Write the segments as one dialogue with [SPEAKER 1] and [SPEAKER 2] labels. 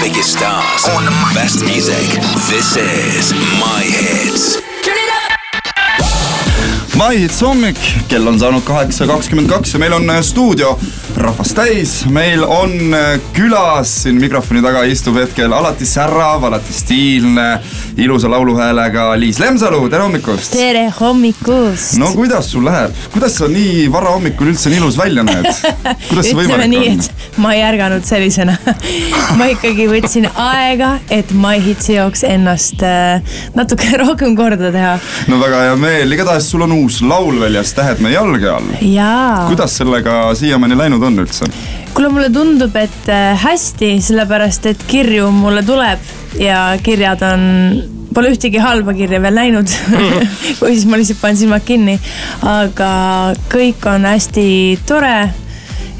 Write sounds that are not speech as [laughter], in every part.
[SPEAKER 1] biggest stars, best music. This is My Hits.
[SPEAKER 2] My Hits hommik, kell on saanud kaheksa kakskümmend kaks ja meil on äh, stuudio rahvast täis. meil on äh, külas siin mikrofoni taga istub hetkel alati särav, alati stiilne, ilusa lauluhäälega Liis Lemsalu, tere hommikust!
[SPEAKER 3] tere hommikust!
[SPEAKER 2] no kuidas sul läheb, kuidas sa nii varahommikul üldse nii ilus välja näed? [laughs]
[SPEAKER 3] ütleme nii, et ma ei ärganud sellisena [laughs] ma ikkagi võtsin aega, et My Hitsi jaoks ennast äh, natuke [laughs] rohkem korda teha.
[SPEAKER 2] no väga hea meel, igatahes sul on uus laul väljas Tähed meie jalge all. kuidas sellega siiamaani läinud on üldse?
[SPEAKER 3] kuule, mulle tundub, et äh, hästi, sellepärast et kirju mulle tuleb ja kirjad on Pole ühtegi halba kirja veel näinud [laughs] või siis ma lihtsalt panen silmad kinni. aga kõik on hästi tore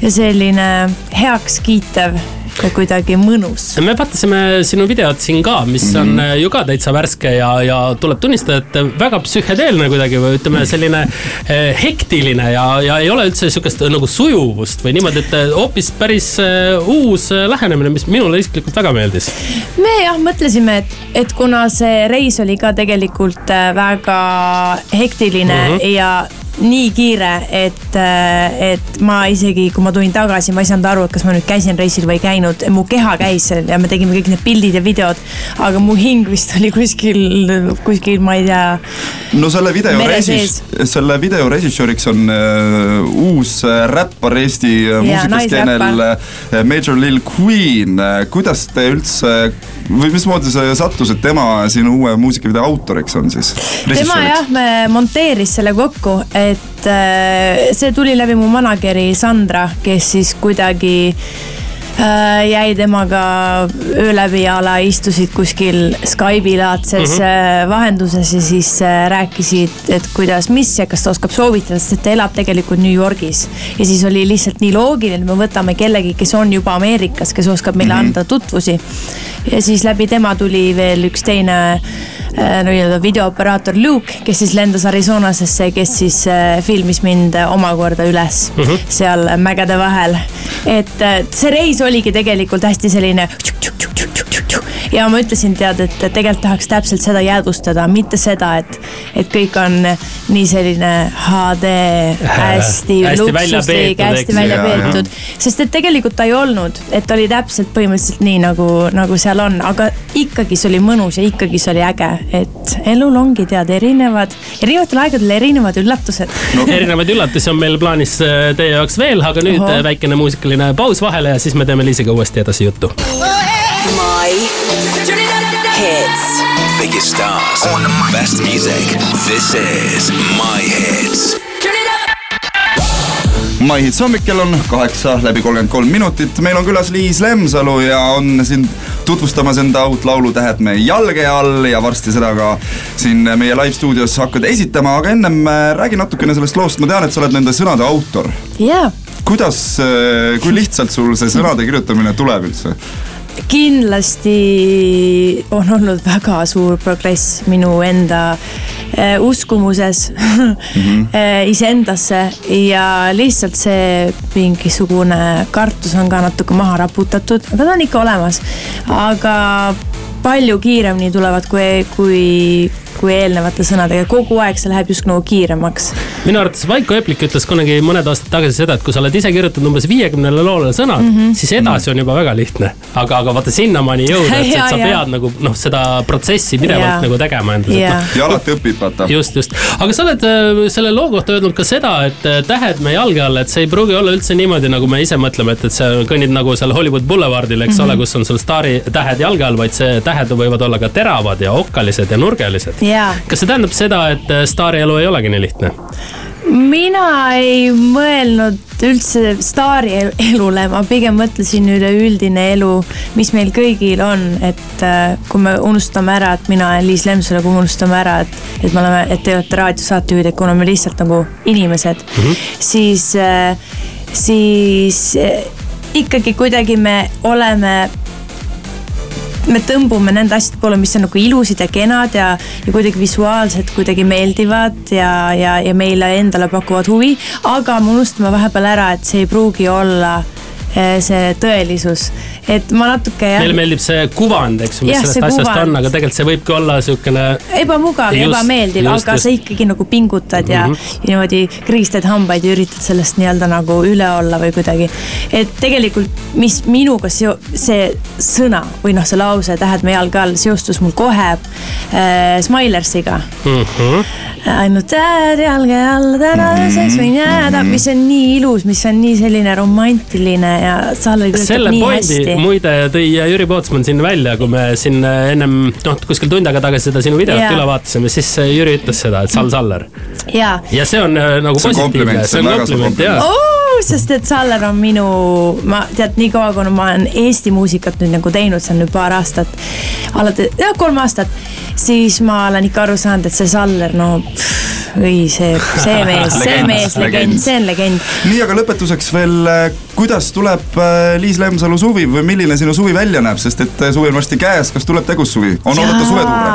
[SPEAKER 3] ja selline heakskiitev ja kuidagi mõnus.
[SPEAKER 4] me vaatasime sinu videot siin ka, mis on mm -hmm. ju ka täitsa värske ja, ja tuleb tunnistada, et väga psühhedeelne kuidagi või ütleme, selline eh, hektiline ja, ja ei ole üldse sihukest nagu sujuvust või niimoodi, et hoopis päris uus lähenemine, mis minule isiklikult väga meeldis.
[SPEAKER 3] me jah mõtlesime, et, et kuna see reis oli ka tegelikult väga hektiline mm -hmm. ja nii kiire, et, et ma isegi, kui ma tulin tagasi, ma ei saanud aru, et kas ma nüüd käisin reisil või ei käinud. mu keha käis seal ja me tegime kõik need pildid ja videod. aga mu hing vist oli kuskil, kuskil, ma ei tea.
[SPEAKER 2] no selle video režis-, selle video režissööriks on uh, uus räppar Eesti muusikastkeenel uh, Major Lil Queen. kuidas te üldse või mismoodi see sattus, et tema sinu uue muusikavideo autoriks on siis?
[SPEAKER 3] tema jah, me monteeris selle kokku, et äh, see tuli läbi mu manager'i Sandra, kes siis kuidagi äh, jäi temaga öö läbi a la istusid kuskil Skype'i laadses mm -hmm. vahenduses ja siis rääkisid, et kuidas, mis ja kas ta oskab soovitada, sest ta elab tegelikult New Yorgis. ja siis oli lihtsalt nii loogiline, et me võtame kellegi, kes on juba Ameerikas, kes oskab meile mm -hmm. anda tutvusi ja siis läbi tema tuli veel üks teine äh, nii-öelda videooperaator Luke, kes siis lendas Arizonasesse, kes siis äh, filmis mind omakorda üles mm -hmm. seal mägede vahel. et äh, see reis oligi tegelikult hästi selline ja ma ütlesin, tead, et tegelikult tahaks täpselt seda jäädvustada, mitte seda, et, et kõik on nii selline HD, hästi luksuslik, hästi välja peetud. sest et tegelikult ta ei olnud, et oli täpselt põhimõtteliselt nii nagu, nagu seal on, aga ikkagi see oli mõnus ja ikkagi see oli äge, et elul ongi tead erinevad, erinevatel aegadel erinevad üllatused
[SPEAKER 4] no.. erinevaid üllatusi on meil plaanis äh, teie jaoks veel, aga nüüd Oho. väikene muusikaline paus vahele ja siis me teeme Liisiga uuesti edasi juttu. My
[SPEAKER 1] hits. Biggest stars, best music. This is My Hits.
[SPEAKER 2] My Hits hommikul on kaheksa läbi kolmkümmend kolm minutit, meil on külas Liis Lemsalu ja on siin tutvustamas enda uut laulu Tähed meie jalge all ja varsti seda ka siin meie live stuudios hakkad esitama, aga ennem äh, räägi natukene sellest loost, ma tean, et sa oled nende sõnade autor.
[SPEAKER 3] jaa.
[SPEAKER 2] kuidas, äh, kui lihtsalt sul see sõnade kirjutamine tuleb üldse?
[SPEAKER 3] Kindlasti on olnud väga suur progress minu enda äh, uskumuses [laughs] mm -hmm. iseendasse ja lihtsalt see mingisugune kartus on ka natuke maha raputatud, aga ta on ikka olemas. aga palju kiiremini tulevad, kui, kui kui eelnevate sõnadega, kogu aeg see läheb just nagu kiiremaks.
[SPEAKER 4] minu arvates Vaiko Eplik ütles kunagi mõned aastad tagasi seda, et kui sa oled ise kirjutanud umbes viiekümnele loole sõnad mm, -hmm. siis edasi on juba väga lihtne. aga, aga vaata sinnamaani jõuda, et ja, [laughs] sa ja. pead nagu noh, seda protsessi pidevalt nagu tegema endas.
[SPEAKER 2] ja, no, ja alati õpid, vaata.
[SPEAKER 4] just, just, aga sa oled äh, selle loo kohta öelnud ka seda, et äh, tähed meie jalge all, et see ei pruugi olla üldse niimoodi, nagu me ise mõtleme, et, et sa kõnnid nagu seal Hollywood Boulevardil, eks mm -hmm. ole, kus on sul staari tähed jalge all, vaid see tähed võivad olla ka teravad ja okkalised ja nurgelised
[SPEAKER 3] yeah..
[SPEAKER 4] kas see tähendab seda, et äh, staari elu ei olegi nii lihtne?
[SPEAKER 3] mina ei mõelnud üldse staari elule, ma pigem mõtlesin üleüldine elu, mis meil kõigil on, et äh, kui me unustame ära, et mina olen Liis Lemsalu, kui me unustame ära, et, et me oleme, et te olete raadiosaatejuhid, et kuna me lihtsalt nagu inimesed mm, -hmm. siis, äh, siis ikkagi kuidagi me oleme me tõmbume nende asjade poole, mis on nagu ilusad ja kenad ja, ja kuidagi visuaalselt kuidagi meeldivad ja, ja, ja meile endale pakuvad huvi. aga me unustame vahepeal ära, et see ei pruugi olla
[SPEAKER 5] see tõelisus, et ma natuke jah.
[SPEAKER 4] Neile meeldib see kuvand, eks ju, mis
[SPEAKER 5] Jah,
[SPEAKER 4] sellest asjast
[SPEAKER 5] kuvand.
[SPEAKER 4] on, aga tegelikult see võibki olla siukene
[SPEAKER 5] ebamugav ja ebameeldiv, aga
[SPEAKER 4] just.
[SPEAKER 5] sa ikkagi nagu pingutad ja,
[SPEAKER 4] Mhm.
[SPEAKER 5] ja niimoodi krigistad hambaid ja üritad sellest nii-öelda nagu üle olla või kuidagi. et tegelikult, mis minuga seo-, see sõna või noh, see lause Tähed me jalge all seostus mul kohe äh, Smilersiga
[SPEAKER 4] mm. -hmm.
[SPEAKER 5] ainult tähed jalge all tänaseks võin jääda, mis on nii ilus, mis on nii selline romantiline ja Salleri kirjutab
[SPEAKER 4] selle pointi
[SPEAKER 5] hästi.
[SPEAKER 4] muide tõi Jüri Pootsman siin välja, kui me siin ennem noh, kuskil tund aega tagasi seda sinu videot
[SPEAKER 5] Jaa.
[SPEAKER 4] üle vaatasime, siis Jüri ütles seda, et Sall Saller.
[SPEAKER 5] ja
[SPEAKER 4] ja see on äh, nagu
[SPEAKER 2] See on
[SPEAKER 4] positiivne, see on kompliment
[SPEAKER 5] oh,. sest et Saller on minu, ma tead, nii kaua, kui ma olen Eesti muusikat nüüd nagu teinud, see on nüüd paar aastat, alates, jah, kolm aastat, siis ma olen ikka aru saanud, et see Saller, no pff, õi, see, see [laughs] mees, see mees, legend see on legend.
[SPEAKER 2] nii, aga lõpetuseks veel, kuidas tuleb äh, Liis Lemsalu suvi või milline sinu suvi välja näeb, sest et äh, suvi on varsti käes, kas tuleb tegus suvi, on oodata suvetuure?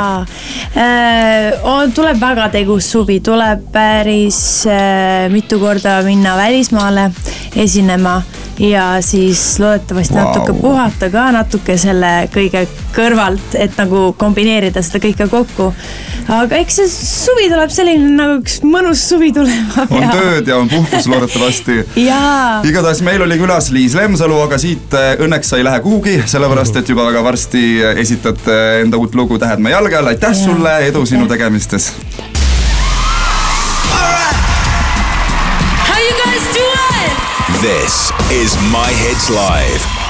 [SPEAKER 5] Äh, tuleb väga tegus suvi, tuleb päris äh, mitu korda minna välismaale esinema ja siis loodetavasti wow. natuke puhata ka natuke selle kõige kõrvalt, et nagu kombineerida seda kõike kokku. aga eks see suvi tuleb selline nagu üks mõnus suvi tulema
[SPEAKER 2] on
[SPEAKER 5] peab.
[SPEAKER 2] tööd ja on puhkus loodetavasti [laughs] igatahes meil oli külas Liis Lemsalu, aga siit äh, õnneks sa ei lähe kuhugi, sellepärast et juba väga varsti esitad äh, enda uut lugu Tähed me jalge all, aitäh
[SPEAKER 5] Jaa.
[SPEAKER 2] sulle, edu sinu tegemistes.
[SPEAKER 3] This is My Hits Live.